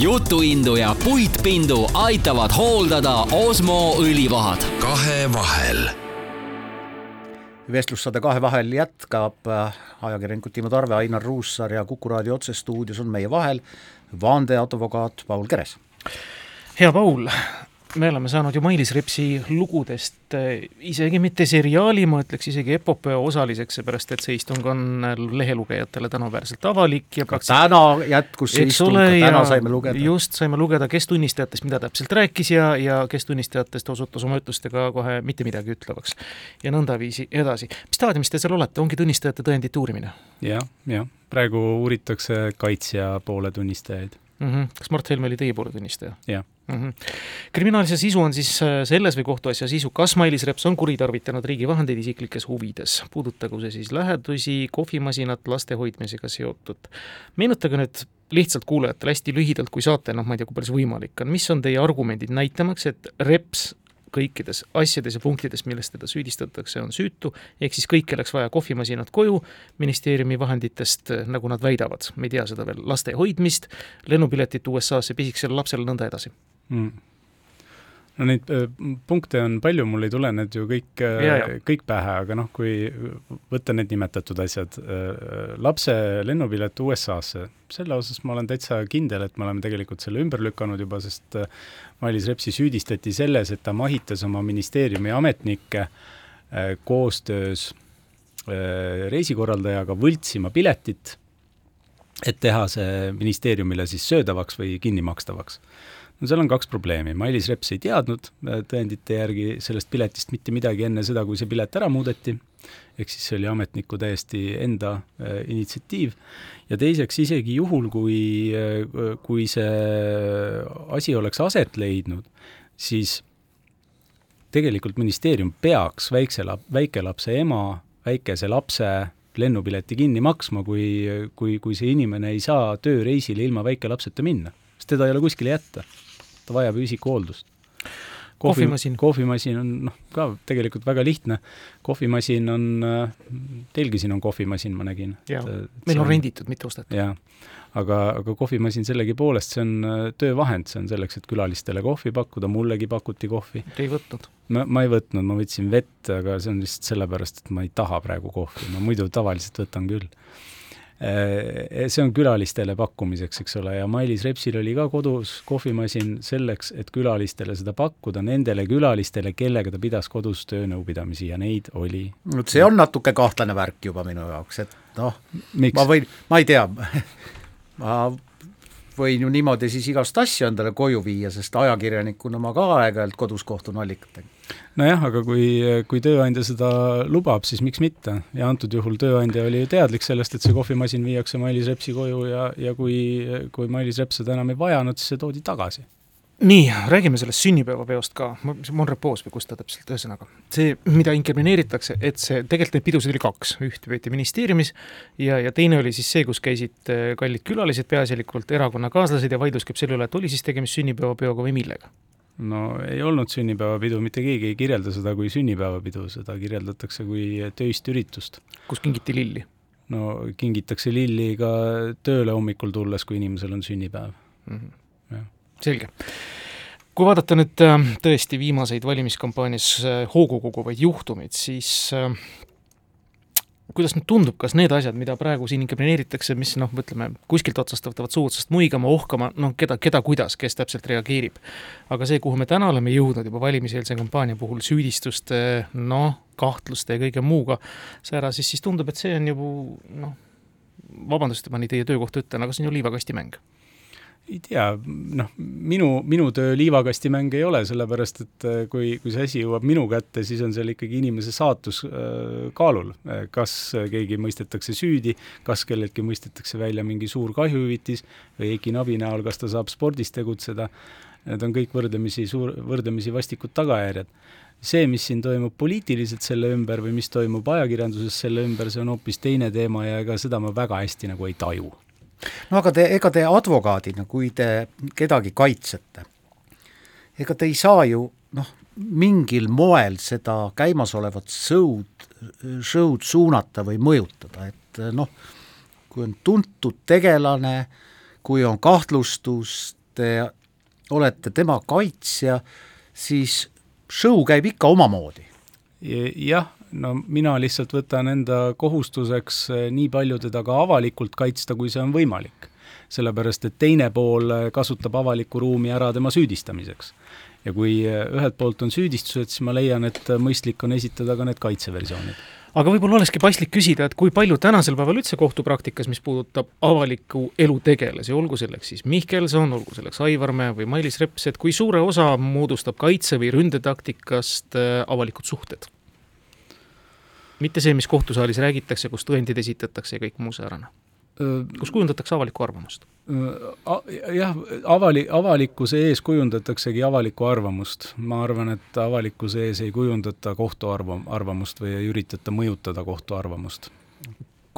Jutuindu ja puitpindu aitavad hooldada Osmo õlivahad. kahevahel. vestlussaade Kahe vahel jätkab ajakirjanikud Timo Tarve, Ainar Ruussaar ja Kuku raadio otsestuudios on meie vahel vandeadvokaat Paul Keres. hea Paul, me oleme saanud ju Mailis Repsi lugudest eh, isegi mitte seriaali, ma ütleks isegi epopöö osaliseks, seepärast et see istung on lehelugejatele tänuväärselt avalik ja täna jätkus see istung, täna saime lugeda. just, saime lugeda, kes tunnistajatest mida täpselt rääkis ja, ja kes tunnistajatest osutus oma ütlustega kohe mitte midagi ütlevaks. ja nõndaviisi edasi. mis staadiumis te seal olete, ongi tunnistajate tõendite uurimine ja,? jah, jah, praegu uuritakse kaitsja poole tunnistajaid mm. -hmm. kas Mart Helme oli teie poole tunnistaja? jah mm. -hmm. kriminaalasja sisu on siis äh, selles või kohtuasja sisu, kas Mailis Reps on kuritarvitanud riigi vahendeid isiklikes huvides, puudutagu see siis lähedusi, kohvimasinat, laste hoidmisega seotud. meenutage nüüd lihtsalt kuulajatele hästi lühidalt, kui saate, noh, ma ei tea, kui palju see võimalik on, mis on teie argumendid näitamaks, et Reps kõikides asjades ja punktides, milles teda süüdistatakse, on süütu, ehk siis kõike läks vaja kohvimasinat koju ministeeriumi vahenditest, nagu nad väidavad, me ei tea seda veel, laste hoidmist, lennupiletit USA-sse pisikesele lapsele, nõnda edasi mm. No neid äh, punkte on palju, mul ei tule need ju kõik, äh, kõik pähe, aga noh, kui võtta need nimetatud asjad, äh, lapse lennupilet USA-sse, selle osas ma olen täitsa kindel, et me oleme tegelikult selle ümber lükanud juba, sest Mailis Repsi süüdistati selles, et ta mahitas oma ministeeriumi ametnikke koostöös reisikorraldajaga võltsima piletit, et teha see ministeeriumile siis söödavaks või kinnimakstavaks no seal on kaks probleemi, Mailis Reps ei teadnud äh, tõendite järgi sellest piletist mitte midagi enne seda, kui see pilet ära muudeti, ehk siis see oli ametniku täiesti enda äh, initsiatiiv, ja teiseks isegi juhul, kui äh,, kui see asi oleks aset leidnud, siis tegelikult ministeerium peaks väikse lap-, väikelapse ema väikese lapse lennupileti kinni maksma, kui, kui, kui see inimene ei saa tööreisile ilma väikelapseta minna, sest teda ei ole kuskile jätta ta vajab. Kohvi, kohvimasin. kohvimasin on noh, ka tegelikult väga lihtne. kohvimasin on, teilgi siin on kohvimasin, ma nägin. meil on, renditud, mitte ostetud. jaa, aga, aga kohvimasin sellegipoolest, see on äh, töövahend, see on selleks, et külalistele kohvi pakkuda, mullegi pakuti kohvi. Ei võtnud? ma, ma ei võtnud, ma võtsin vett, aga see on lihtsalt sellepärast, et ma ei taha praegu kohvi, ma muidu tavaliselt võtan küll see on külalistele pakkumiseks, eks ole, ja Mailis Repsil oli ka kodus kohvimasin selleks, et külalistele seda pakkuda, nendele külalistele, kellega ta pidas kodus töönõupidamisi ja neid oli. vot see on natuke kahtlane värk juba minu jaoks, et noh, ma võin, ma ei tea ma võin ju niimoodi siis igast asju endale koju viia, sest ajakirjanikuna ma ka aeg-ajalt kodus kohtun allikatega. nojah, aga kui, kui tööandja seda lubab, siis miks mitte. ja antud juhul tööandja oli teadlik sellest, et see kohvimasin viiakse Mailis Repsi koju ja, ja kui, kui Mailis Reps seda enam ei vajanud, siis see toodi tagasi nii, räägime sellest sünnipäevapeost ka, Monrepoos või kus ta täpselt, ühesõnaga. see, mida inkrimineeritakse, et see, tegelikult neid pidusid oli kaks, üht peeti ministeeriumis ja, ja teine oli siis see, kus käisid äh, kallid külalised, peaasjalikult erakonnakaaslased ja vaidlus käib selle üle, et oli siis tegemist sünnipäevapeoga või millega? no ei olnud sünnipäevapidu, mitte keegi ei kirjelda seda kui sünnipäevapidu, seda kirjeldatakse kui töist üritust. kus kingiti lilli? no kingitakse lilli ka tööle hommikul tulles, kui inimesel on sünnipäev mm. -hmm. Selge kui vaadata nüüd äh, tõesti viimaseid valimiskampaanias äh, hoogu koguvaid juhtumeid, siis äh, kuidas nüüd tundub, kas need asjad, mida praegu siin inkrimineeritakse, mis noh, ütleme, kuskilt otsast võtavad suu otsast muigama, ohkama, noh, keda, keda kuidas, kes täpselt reageerib. aga see, kuhu me täna oleme jõudnud juba valimiseelse kampaania puhul süüdistuste, noh, kahtluste ja kõige muuga sära, siis, siis tundub, et see on ju noh, vabandust, et ma nii teie töökohta ütlen, aga see on ju liivakastimäng ei tea, noh, minu, minu töö liivakastimäng ei ole, sellepärast et äh, kui, kui see asi jõuab minu kätte, siis on seal ikkagi inimese saatus äh, kaalul. Kas keegi mõistetakse süüdi, kas kelleltki mõistetakse välja mingi suur kahjuhüvitis või Eiki Nabi näol, kas ta saab spordis tegutseda, need on kõik võrdlemisi suur, võrdlemisi vastikud tagajärjed. see, mis siin toimub poliitiliselt selle ümber või mis toimub ajakirjanduses selle ümber, see on hoopis teine teema ja ega seda ma väga hästi nagu ei taju no aga te, ega te advokaadina, kui te kedagi kaitsete, ega te ei saa ju noh, mingil moel seda käimasolevat show'd, show'd suunata või mõjutada, et noh, kui on tuntud tegelane, kui on kahtlustus, te olete tema kaitsja, siis show käib ikka omamoodi. jah, no mina lihtsalt võtan enda kohustuseks eh, nii palju teda ka avalikult kaitsta, kui see on võimalik. sellepärast et teine pool kasutab avalikku ruumi ära tema süüdistamiseks. ja kui ühelt poolt on süüdistused, siis ma leian, et mõistlik on esitada ka need kaitseversioonid aga võib-olla olekski paslik küsida, et kui palju tänasel päeval üldse kohtupraktikas, mis puudutab avaliku elu tegelasi, olgu selleks siis Mihkelson, olgu selleks Aivar Mäe või Mailis Reps, et kui suure osa moodustab kaitse- või ründetaktikast avalikud suhted? Mitte see, mis kohtusaalis räägitakse, kus tõendid esitatakse ja kõik muu säärane kus kujundatakse avalikku arvamust? jah, avali-, avalikkuse ees kujundataksegi avalikku arvamust. ma arvan, et avalikkuse ees ei kujundata kohtu arva-, arvamust või ei üritata mõjutada kohtu arvamust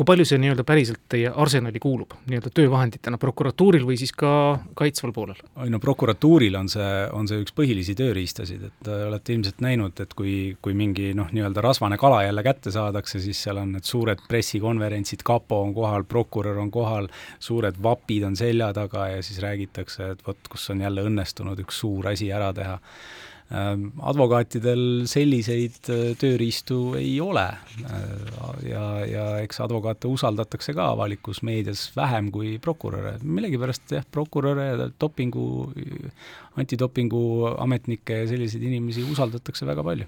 kui palju see nii-öelda päriselt teie arsenali kuulub, nii-öelda töövahenditena prokuratuuril või siis ka kaitsval poolel? ei no prokuratuuril on see, on see üks põhilisi tööriistasid, et äh, olete ilmselt näinud, et kui, kui mingi noh, nii-öelda rasvane kala jälle kätte saadakse, siis seal on need suured pressikonverentsid, kapo on kohal, prokurör on kohal, suured vapid on selja taga ja siis räägitakse, et vot, kus on jälle õnnestunud üks suur asi ära teha advokaatidel selliseid äh, tööriistu ei ole äh, ja, ja eks advokaate usaldatakse ka avalikus meedias vähem kui prokuröre. millegipärast jah, prokuröre ja dopingu, antidopingu ametnikke ja selliseid inimesi usaldatakse väga palju.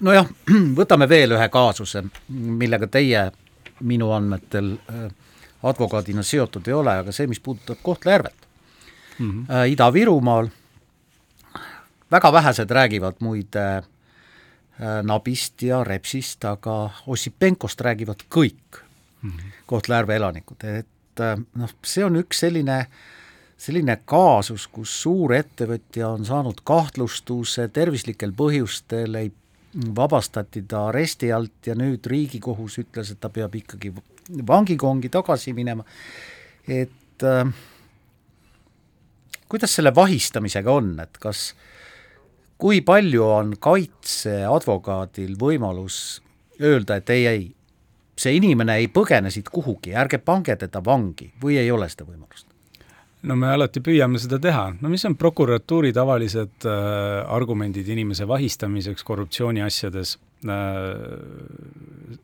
nojah, võtame veel ühe kaasuse, millega teie minu andmetel äh, advokaadina seotud ei ole, aga see, mis puudutab Kohtla-Järvet mm -hmm. Ida-Virumaal väga vähesed räägivad muide äh, Nabist ja Repsist, aga Ossipenkost räägivad kõik mm -hmm. Kohtla-Järve elanikud, et äh, noh, see on üks selline selline kaasus, kus suur ettevõtja on saanud kahtlustuse tervislikel põhjustel, ei vabastati ta aresti alt ja nüüd Riigikohus ütles, et ta peab ikkagi vangikongi tagasi minema, et äh, kuidas selle vahistamisega on, et kas äh, kui palju on kaitseadvokaadil võimalus öelda, et ei, ei, see inimene ei põgene siit kuhugi, ärge pange teda vangi või ei ole seda võimalust? no me alati püüame seda teha, no mis on prokuratuuri tavalised äh, argumendid inimese vahistamiseks korruptsiooniasjades äh,,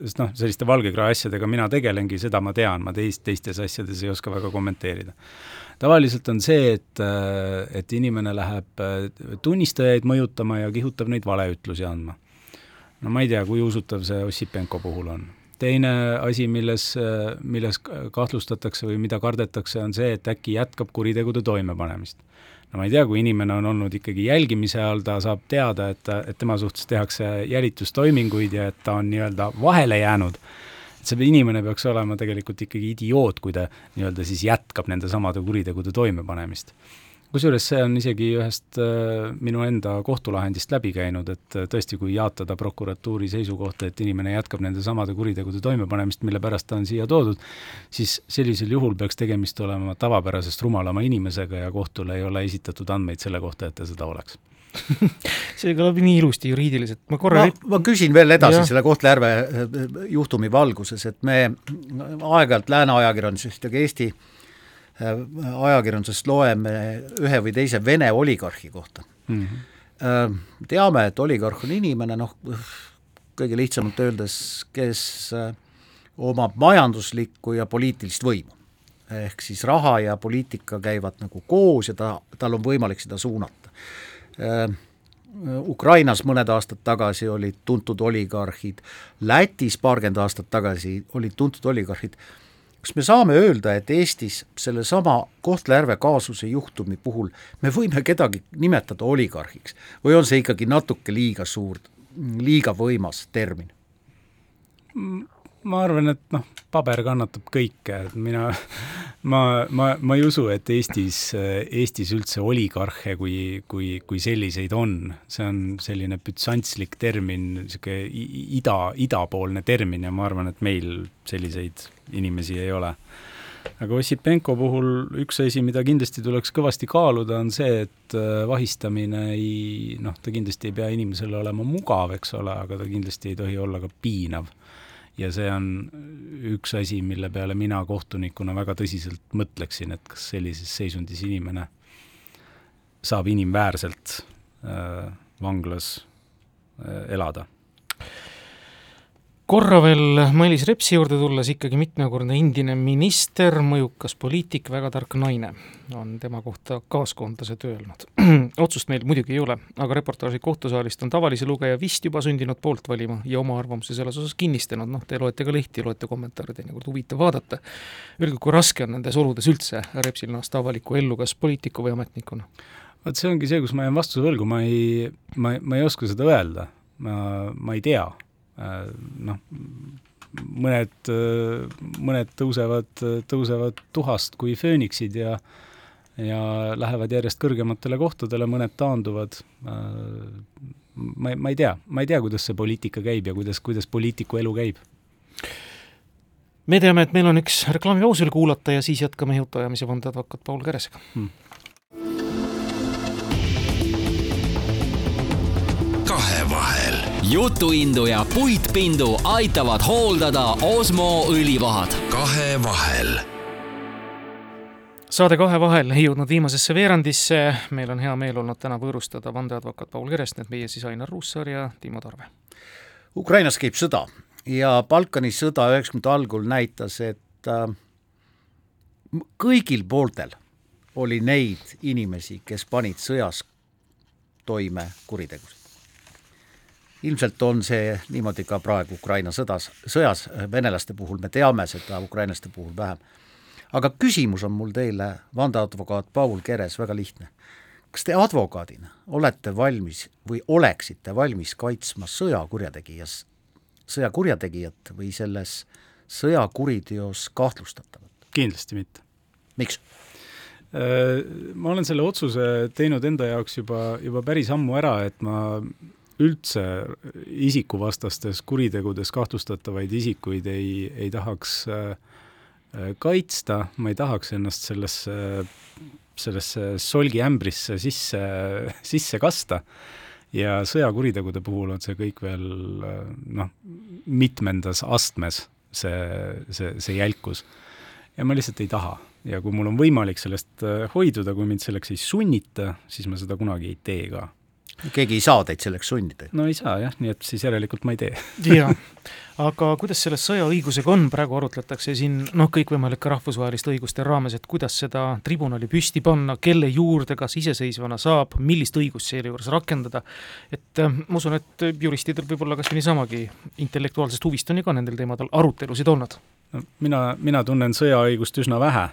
sest noh, selliste valgekrae asjadega mina tegelengi, seda ma tean, ma teist, teistes asjades ei oska väga kommenteerida tavaliselt on see, et, äh, et inimene läheb äh, tunnistajaid mõjutama ja kihutab neid valeütlusi andma. no ma ei tea, kui usutav see Ossipenko puhul on. teine asi, milles, äh, milles kahtlustatakse või mida kardetakse, on see, et äkki jätkab kuritegude toimepanemist no ma ei tea, kui inimene on olnud ikkagi jälgimise all, ta saab teada, et, et tema suhtes tehakse jälitustoiminguid ja et ta on nii-öelda vahele jäänud et see inimene peaks olema tegelikult ikkagi idioot, kui ta nii-öelda siis jätkab nende samade kuritegude toimepanemist. kusjuures see on isegi ühest äh, minu enda kohtulahendist läbi käinud, et äh, tõesti, kui jaatada prokuratuuri seisukohta, et inimene jätkab nende samade kuritegude toimepanemist, mille pärast ta on siia toodud, siis sellisel juhul peaks tegemist olema tavapärasest rumalama inimesega ja kohtule ei ole esitatud andmeid selle kohta, et ta seda oleks see kõlab nii ilusti juriidiliselt, ma korra ma, ma küsin veel edasi ja. selle Kohtla-Järve äh, juhtumi valguses, et me aeg-ajalt lääne ajakirjandusest ja ka Eesti äh, ajakirjandusest loeme ühe või teise Vene oligarhi kohta mm. -hmm. Teame, et oligarh on inimene, noh, kõige lihtsamalt öeldes, kes omab majanduslikku ja poliitilist võimu. ehk siis raha ja poliitika käivad nagu koos ja ta, tal on võimalik seda suunata Ukrainas mõned aastad tagasi olid tuntud oligarhid, Lätis paarkümmend aastat tagasi olid tuntud oligarhid, kas me saame öelda, et Eestis sellesama Kohtla-Järve kaasuse juhtumi puhul me võime kedagi nimetada oligarhiks või on see ikkagi natuke liiga suur, liiga võimas termin? Ma arvan, et noh, paber kannatab kõike, et mina, ma, ma, ma ei usu, et Eestis, Eestis üldse oligarhe kui, kui, kui selliseid on. see on selline bütsantslik termin, niisugune ida, idapoolne termin ja ma arvan, et meil selliseid inimesi ei ole. aga Ossipenko puhul üks asi, mida kindlasti tuleks kõvasti kaaluda, on see, et äh, vahistamine ei, noh, ta kindlasti ei pea inimesele olema mugav, eks ole, aga ta kindlasti ei tohi olla ka piinav ja see on üks asi, mille peale mina kohtunikuna väga tõsiselt mõtleksin, et kas sellises seisundis inimene saab inimväärselt äh, vanglas äh, elada korra veel Mailis Repsi juurde tulles, ikkagi mitmekordne endine minister, mõjukas poliitik, väga tark naine, on tema kohta kaaskoondlased öelnud. otsust meil muidugi ei ole, aga reportaaži kohtusaalist on tavalise lugeja vist juba sundinud poolt valima ja oma arvamuse selles osas kinnistanud, noh, te loete ka lehti, loete kommentaare, teinekord huvitav vaadata. Öelge, kui raske on nendes oludes üldse Repsil naasta avalikku ellu, kas poliitiku või ametnikuna? vot see ongi see, kus ma jään vastuse võlgu, ma ei, ma, ma ei oska seda öelda, ma, ma ei tea noh, mõned, äh, mõned tõusevad, tõusevad tuhast kui fööniksid ja ja lähevad järjest kõrgematele kohtadele, mõned taanduvad, äh, ma, ma ei tea, ma ei tea, kuidas see poliitika käib ja kuidas, kuidas poliitiku elu käib. Me teame, et meil on üks reklaamipaus veel kuulata ja siis jätkame jutuajamise vandeadvokaat Paul Keresega. Hmm.. Jutuindu ja puitpindu aitavad hooldada Osmo õlivahad. kahevahel saade Kahe vahel jõudnud viimasesse veerandisse, meil on hea meel olnud täna võõrustada vandeadvokaat Paul Keresnet, meie siis Ainar Ruussaar ja Timo Tarve. Ukrainas käib sõda ja Balkani sõda üheksakümnendate algul näitas, et äh, kõigil pooltel oli neid inimesi, kes panid sõjas toime kuritegusid ilmselt on see niimoodi ka praegu Ukraina sõdas, sõjas venelaste puhul, me teame seda, ukrainlaste puhul vähem. aga küsimus on mul teile, vandeadvokaat Paul Keres, väga lihtne. kas te advokaadina olete valmis või oleksite valmis kaitsma sõjakurjategijas, sõjakurjategijat või selles sõjakuriteos kahtlustatavat? kindlasti mitte. miks? Äh, ma olen selle otsuse teinud enda jaoks juba, juba päris ammu ära, et ma üldse isikuvastastes kuritegudes kahtlustatavaid isikuid ei, ei tahaks äh, kaitsta, ma ei tahaks ennast sellesse, sellesse solgiämbrisse sisse, sisse kasta. Ja sõjakuritegude puhul on see kõik veel noh, mitmendas astmes, see, see, see jälkus. ja ma lihtsalt ei taha. Ja kui mul on võimalik sellest hoiduda, kui mind selleks ei sunnita, siis ma seda kunagi ei tee ka keegi ei saa teid selleks sundida? no ei saa jah, nii et siis järelikult ma ei tee. jaa, aga kuidas selle sõjaõigusega on, praegu arutletakse siin noh, kõikvõimalike rahvusvaheliste õiguste raames, et kuidas seda tribunali püsti panna, kelle juurde, kas iseseisvana saab, millist õigust sealjuures rakendada, et äh, ma usun, et juristidel võib-olla kas või niisamagi intellektuaalsest huvist on ju ka nendel teemadel arutelusid olnud. no mina, mina tunnen sõjaõigust üsna vähe,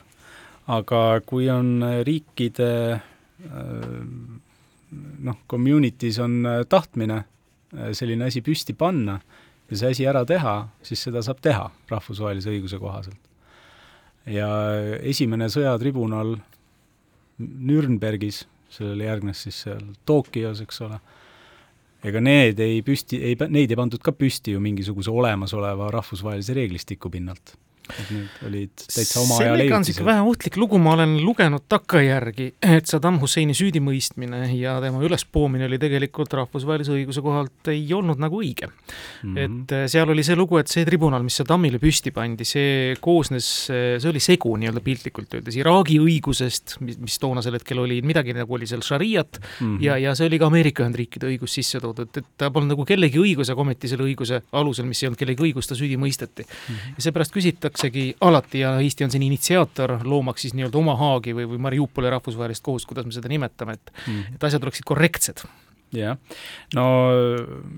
aga kui on riikide äh, noh, community's on äh, tahtmine äh, selline asi püsti panna ja see asi ära teha, siis seda saab teha rahvusvahelise õiguse kohaselt. ja esimene sõjatribunal Nürnbergis, sellele järgnes siis seal Tokyos, eks ole, ega need ei püsti, ei, neid ei pandud ka püsti ju mingisuguse olemasoleva rahvusvahelise reeglistiku pinnalt et need olid täitsa oma aja leiutised. sellega on niisugune vähe ohtlik lugu, ma olen lugenud takkajärgi, et Saddam Husseini süüdimõistmine ja tema ülespoomine oli tegelikult rahvusvahelise õiguse kohalt ei olnud nagu õige mm. -hmm. et äh, seal oli see lugu, et see tribunal, mis Saddamile püsti pandi, see koosnes, see oli segu nii-öelda piltlikult öeldes Iraagi õigusest, mis, mis toonasel hetkel oli, midagi nagu oli seal šariat mm -hmm. ja, ja see oli ka Ameerika Ühendriikide õigus sisse toodud, et ta polnud nagu kellegi õigus, aga ometi selle õiguse alusel, mis ei olnud kellegi õigus, ta süüdi mõisteti mm. -hmm. ja seepärast küsitakse tehtaksegi alati ja Eesti on siin initsiaator, loomaks siis nii-öelda oma Haagi või, või Mariupoli rahvusvahelist kohust, kuidas me seda nimetame, et mm, et asjad oleksid korrektsed. Jah, no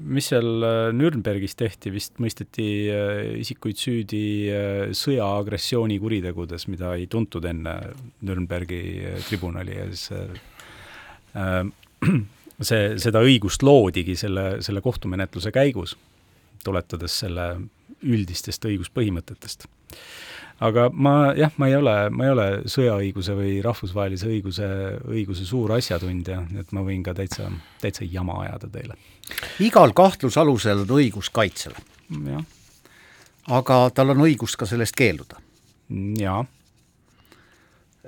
mis seal äh, Nürnbergis tehti, vist mõisteti äh, isikuid süüdi äh, sõjaagressiooni kuritegudes, mida ei tuntud enne Nürnbergi tribunali ja siis äh, see, seda õigust loodigi selle, selle kohtumenetluse käigus, tuletades selle üldistest õiguspõhimõtetest. aga ma jah, ma ei ole, ma ei ole sõjaõiguse või rahvusvahelise õiguse, õiguse suur asjatundja, et ma võin ka täitsa, täitsa jama ajada teile. igal kahtlusalusel on õigus kaitsele. aga tal on õigus ka sellest keelduda. jaa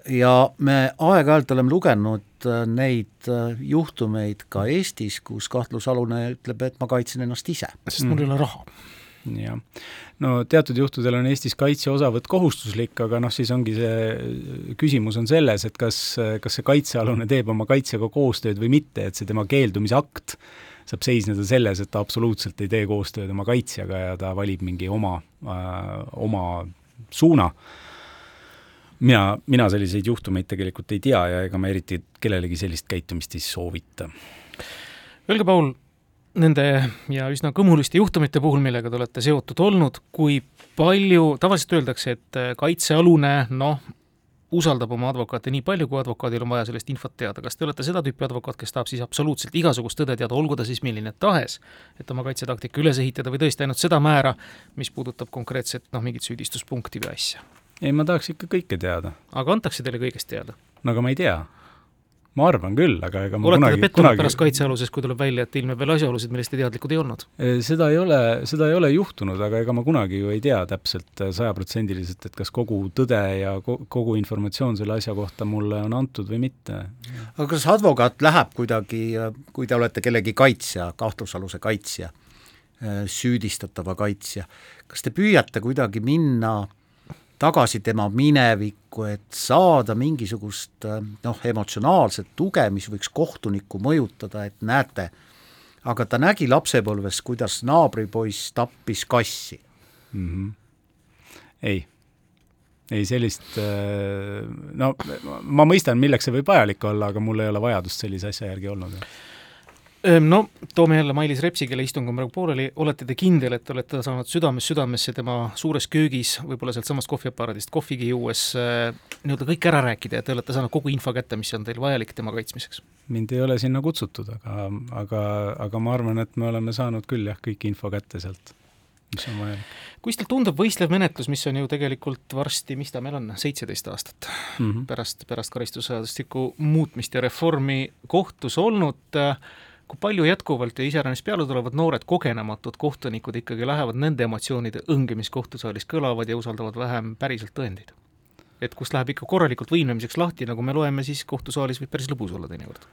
ja me aeg-ajalt oleme lugenud äh, neid äh, juhtumeid ka Eestis, kus kahtlusalune ütleb, et ma kaitsen ennast ise. sest mul ei ole raha jah, no teatud juhtudel on Eestis kaitseosavõtt kohustuslik, aga noh, siis ongi see küsimus on selles, et kas, kas see kaitsealune teeb oma kaitsjaga koostööd või mitte, et see tema keeldumisakt saab seisneda selles, et ta absoluutselt ei tee koostööd oma kaitsjaga ja ta valib mingi oma äh,, oma suuna. mina, mina selliseid juhtumeid tegelikult ei tea ja ega ma eriti kellelegi sellist käitumist ei soovita. Öelge, Paul, nende ja üsna kõmuliste juhtumite puhul, millega te olete seotud olnud, kui palju, tavaliselt öeldakse, et kaitsealune noh, usaldab oma advokaate nii palju, kui advokaadil on vaja sellest infot teada. kas te olete seda tüüpi advokaat, kes tahab siis absoluutselt igasugust tõde teada, olgu ta siis milline tahes, et oma kaitsetaktika üles ehitada või tõesti ainult seda määra, mis puudutab konkreetset noh, mingit süüdistuspunkti või asja? ei, ma tahaks ikka kõike teada. aga antakse teile kõigest teada? no aga ma ei tea ma arvan küll, aga ega ma olete kunagi, te pettunud kunagi... pärast kaitsealuses, kui tuleb välja, et ilmneb veel asjaolusid, millest te teadlikud ei olnud? seda ei ole, seda ei ole juhtunud, aga ega ma kunagi ju ei tea täpselt äh, sajaprotsendiliselt, et kas kogu tõde ja kogu informatsioon selle asja kohta mulle on antud või mitte. aga kas advokaat läheb kuidagi, kui te olete kellegi kaitsja, kahtlusaluse kaitsja, äh, süüdistatava kaitsja, kas te püüate kuidagi minna tagasi tema minevikku, et saada mingisugust noh, emotsionaalset tuge, mis võiks kohtunikku mõjutada, et näete, aga ta nägi lapsepõlves, kuidas naabripoiss tappis kassi mm. -hmm. ei, ei sellist, no ma mõistan, milleks see võib vajalik olla, aga mul ei ole vajadust sellise asja järgi olnud no toome jälle Mailis Repsi, kelle istung on praegu pooleli, olete te kindel, et olete saanud südames südamesse tema suures köögis, võib-olla sealtsamast kohviaparaadist kohvigi juues äh, nii-öelda kõik ära rääkida ja te olete saanud kogu info kätte, mis on teil vajalik tema kaitsmiseks? mind ei ole sinna kutsutud, aga, aga, aga ma arvan, et me oleme saanud küll jah, kõik info kätte sealt, mis on vajalik. kuidas teile tundub võistlev menetlus, mis on ju tegelikult varsti, mis ta meil on, seitseteist aastat mm -hmm. pärast, pärast karistusseadustiku muutmist ja reformi kohtus olnud äh,, kui palju jätkuvalt ja iseäranis peale tulevad noored kogenematud kohtunikud ikkagi lähevad nende emotsioonide õnge, mis kohtusaalis kõlavad ja usaldavad vähem päriselt tõendeid? et kust läheb ikka korralikult võimlemiseks lahti, nagu me loeme, siis kohtusaalis võib päris lõbus olla teinekord.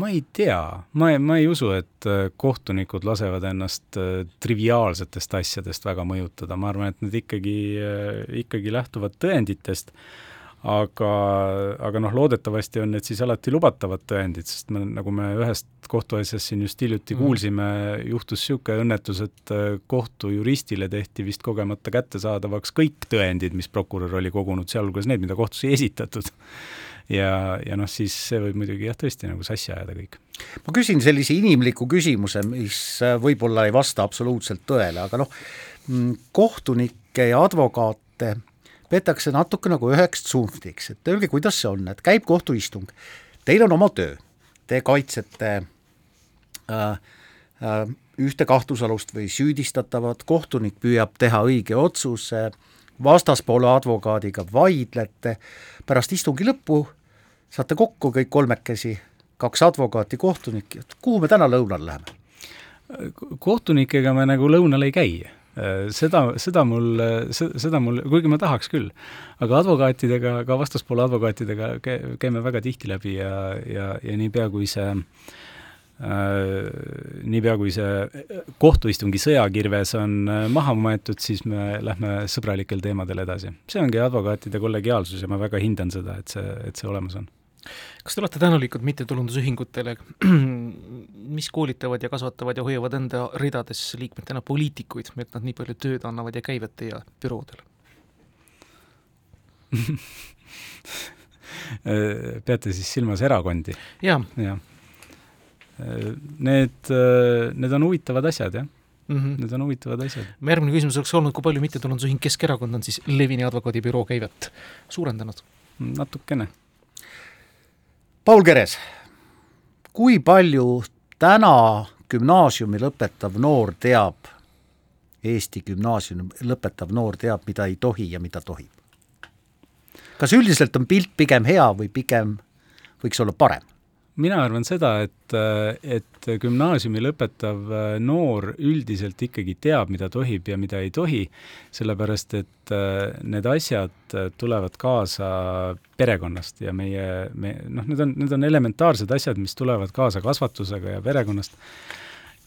Ma ei tea, ma ei, ma ei usu, et äh, kohtunikud lasevad ennast äh, triviaalsetest asjadest väga mõjutada, ma arvan, et nad ikkagi, äh, ikkagi lähtuvad tõenditest aga, aga noh, loodetavasti on need siis alati lubatavad tõendid, sest me, nagu me ühest kohtuasjast siin just hiljuti mm. kuulsime, juhtus niisugune õnnetus, et äh, kohtujuristile tehti vist kogemata kättesaadavaks kõik tõendid, mis prokurör oli kogunud, sealhulgas need, mida kohtus ei esitatud. ja, ja noh, siis see võib muidugi jah, tõesti nagu sassi ajada kõik. ma küsin sellise inimliku küsimuse, mis äh, võib-olla ei vasta absoluutselt tõele, aga noh, mm, kohtunikke ja advokaate peetakse natuke nagu üheks tsunftiks, et öelge, kuidas see on, et käib kohtuistung, teil on oma töö, te kaitsete äh, äh, ühte kahtlusalust või süüdistatavat, kohtunik püüab teha õige otsuse, vastaspoole advokaadiga vaidlete, pärast istungi lõppu saate kokku kõik kolmekesi, kaks advokaati, kohtunik, kuhu me täna lõunale läheme? kohtunikega me nagu lõunal ei käi seda, seda mul, seda mul, kuigi ma tahaks küll, aga advokaatidega, ka vastaspoole advokaatidega käime väga tihti läbi ja, ja, ja niipea, kui see äh, niipea, kui see kohtuistungi sõjakirves on äh, maha maetud, siis me lähme sõbralikel teemadel edasi. see ongi advokaatide kollegiaalsus ja ma väga hindan seda, et see, et see olemas on kas te olete tänulikud mittetulundusühingutele, mis koolitavad ja kasvatavad ja hoiavad enda ridades liikmetena poliitikuid, et nad nii palju tööd annavad ja käivad teie büroodel peate siis silmas erakondi ja.? jah. Need, need on huvitavad asjad, jah mm. -hmm. Need on huvitavad asjad. järgmine küsimus oleks olnud, kui palju mittetulundusühing Keskerakond on siis Levini advokaadibüroo käivet suurendanud? natukene Paul Keres, kui palju täna gümnaasiumi lõpetav noor teab, Eesti gümnaasiumi lõpetav noor teab, mida ei tohi ja mida tohib? kas üldiselt on pilt pigem hea või pigem võiks olla parem? Mina arvan seda, et, et gümnaasiumi lõpetav äh, noor üldiselt ikkagi teab, mida tohib ja mida ei tohi, sellepärast et äh, need asjad äh, tulevad kaasa perekonnast ja meie, me noh, need on, need on elementaarsed asjad, mis tulevad kaasa kasvatusega ja perekonnast.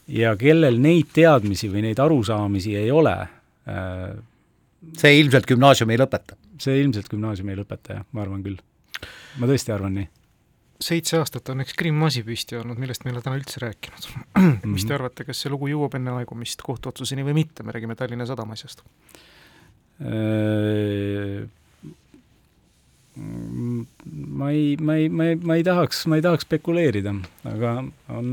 ja kellel neid teadmisi või neid arusaamisi ei ole, see ilmselt gümnaasiumi ei lõpeta? see ilmselt gümnaasiumi ei lõpeta, jah, ma arvan küll. ma tõesti arvan nii seitse aastat on üks Krimm asi püsti olnud, millest me ei ole täna üldse rääkinud. mis te arvate, kas see lugu jõuab enne aegumist kohtuotsuseni või mitte, me räägime Tallinna Sadama asjast? Äh, ma ei, ma ei, ma ei, ma ei tahaks, ma ei tahaks spekuleerida, aga on,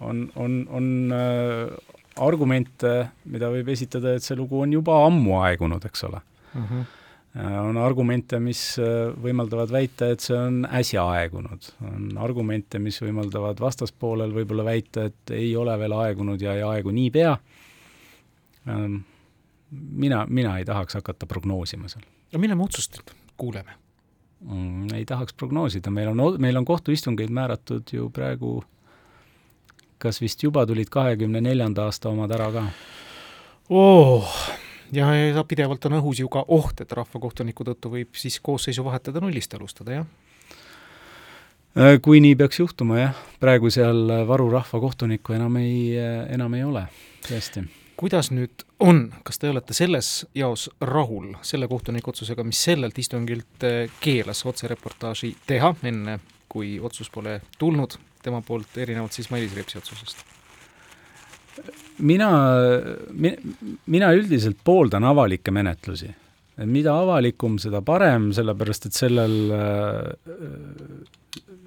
on, on, on äh, argumente, mida võib esitada, et see lugu on juba ammu aegunud, eks ole uh. Mhm. -huh on argumente, mis võimaldavad väita, et see on äsja aegunud. on argumente, mis võimaldavad vastaspoolel võib-olla väita, et ei ole veel aegunud ja ei aegu niipea ähm, mina, mina ei tahaks hakata prognoosima seal. no millal me otsust kuuleme mm,? ei tahaks prognoosida, meil on, meil on kohtuistungeid määratud ju praegu, kas vist juba tulid kahekümne neljanda aasta omad ära ka oh.? Ja, ja pidevalt on õhus ju ka oht, et rahvakohtuniku tõttu võib siis koosseisu vahetada nullist alustada, jah? Äh, kui nii peaks juhtuma, jah. praegu seal varu rahvakohtunikku enam ei, enam ei ole, tõesti kuidas nüüd on, kas te olete selles jaos rahul selle kohtuniku otsusega, mis sellelt istungilt eh, keelas otsereportaaži teha, enne kui otsus pole tulnud tema poolt, erinevalt siis Mailis Repsi otsusest? Mina, mina üldiselt pooldan avalikke menetlusi. et mida avalikum, seda parem, sellepärast et sellel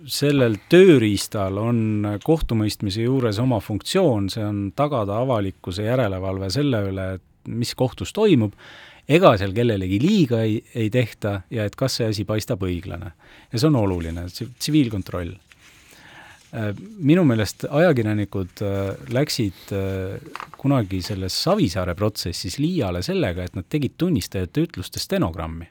sellel tööriistal on kohtumõistmise juures oma funktsioon, see on tagada avalikkuse järelevalve selle üle, et mis kohtus toimub, ega seal kellelegi liiga ei, ei tehta ja et kas see asi paistab õiglane. ja see on oluline, tsiviilkontroll. Äh, minu meelest ajakirjanikud äh, läksid äh, kunagi selles Savisaare protsessis liiale sellega, et nad tegid tunnistajate ütluste stenogrammi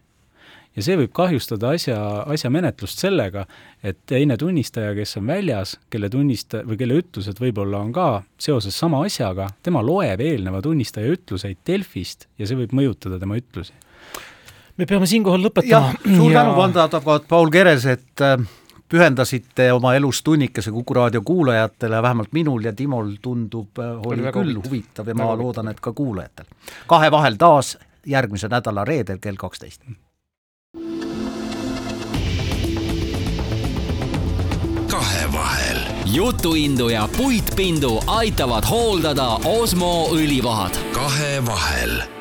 ja see võib kahjustada asja, asja menetlust sellega, et teine tunnistaja, kes on väljas, kelle tunnista- või kelle ütlused võib-olla on ka seoses sama asjaga, tema loeb eelneva tunnistaja ütluseid Delfist ja see võib mõjutada tema ütlusi. me peame siinkohal lõpetama. suur ja... tänu, vandeadvokaat Paul Keres, et äh, pühendasite oma elus tunnikese Kuku raadio kuulajatele, vähemalt minul ja Timol tundub, äh, oli, oli küll huvitav, huvitav ja ma väga loodan, et ka kuulajatel. kahe vahel taas järgmise nädala reedel kell kaksteist kahevahel. jutuindu ja puitpindu aitavad hooldada Osmo õlivahad. kahevahel